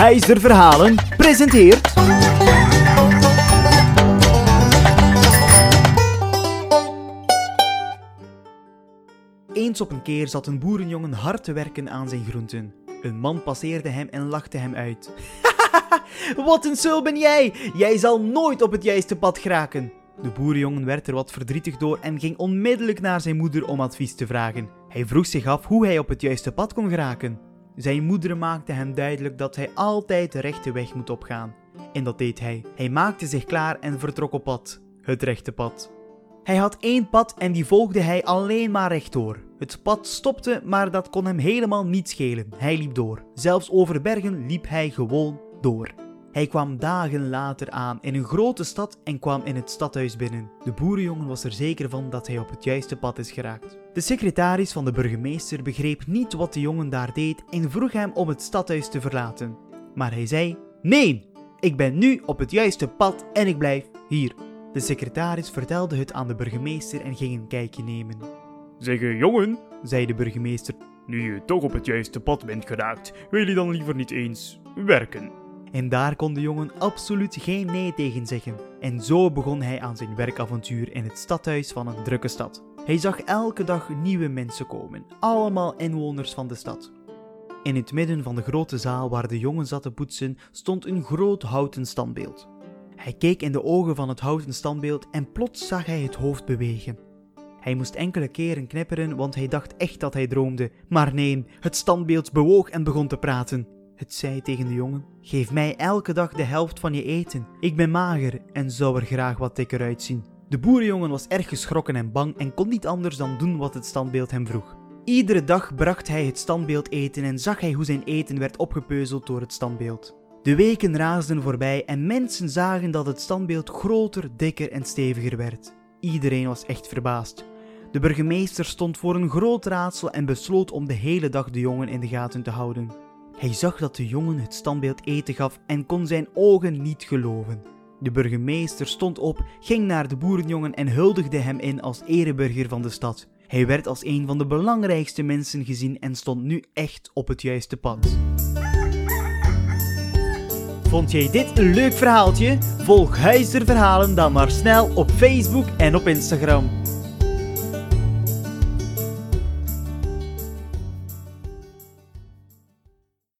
Heiser Verhalen presenteert... Eens op een keer zat een boerenjongen hard te werken aan zijn groenten. Een man passeerde hem en lachte hem uit. Wat een sul ben jij! Jij zal nooit op het juiste pad geraken. De boerenjongen werd er wat verdrietig door en ging onmiddellijk naar zijn moeder om advies te vragen. Hij vroeg zich af hoe hij op het juiste pad kon geraken. Zijn moeder maakte hem duidelijk dat hij altijd de rechte weg moet opgaan. En dat deed hij. Hij maakte zich klaar en vertrok op pad. Het rechte pad. Hij had één pad en die volgde hij alleen maar rechtdoor. Het pad stopte, maar dat kon hem helemaal niet schelen. Hij liep door. Zelfs over bergen liep hij gewoon door. Hij kwam dagen later aan in een grote stad en kwam in het stadhuis binnen. De boerenjongen was er zeker van dat hij op het juiste pad is geraakt. De secretaris van de burgemeester begreep niet wat de jongen daar deed en vroeg hem om het stadhuis te verlaten. Maar hij zei: Nee, ik ben nu op het juiste pad en ik blijf hier. De secretaris vertelde het aan de burgemeester en ging een kijkje nemen. Zeg jongen, Zei de burgemeester nu je toch op het juiste pad bent geraakt, wil je dan liever niet eens werken? En daar kon de jongen absoluut geen nee tegen zeggen. En zo begon hij aan zijn werkavontuur in het stadhuis van een drukke stad. Hij zag elke dag nieuwe mensen komen, allemaal inwoners van de stad. In het midden van de grote zaal waar de jongen zat te poetsen, stond een groot houten standbeeld. Hij keek in de ogen van het houten standbeeld en plots zag hij het hoofd bewegen. Hij moest enkele keren knipperen, want hij dacht echt dat hij droomde. Maar nee, het standbeeld bewoog en begon te praten. Het zei tegen de jongen: Geef mij elke dag de helft van je eten. Ik ben mager en zou er graag wat dikker uitzien. De boerenjongen was erg geschrokken en bang en kon niet anders dan doen wat het standbeeld hem vroeg. Iedere dag bracht hij het standbeeld eten en zag hij hoe zijn eten werd opgepeuzeld door het standbeeld. De weken raasden voorbij en mensen zagen dat het standbeeld groter, dikker en steviger werd. Iedereen was echt verbaasd. De burgemeester stond voor een groot raadsel en besloot om de hele dag de jongen in de gaten te houden. Hij zag dat de jongen het standbeeld eten gaf en kon zijn ogen niet geloven. De burgemeester stond op, ging naar de boerenjongen en huldigde hem in als ereburger van de stad. Hij werd als een van de belangrijkste mensen gezien en stond nu echt op het juiste pad. Vond jij dit een leuk verhaaltje? Volg Huizer Verhalen dan maar snel op Facebook en op Instagram.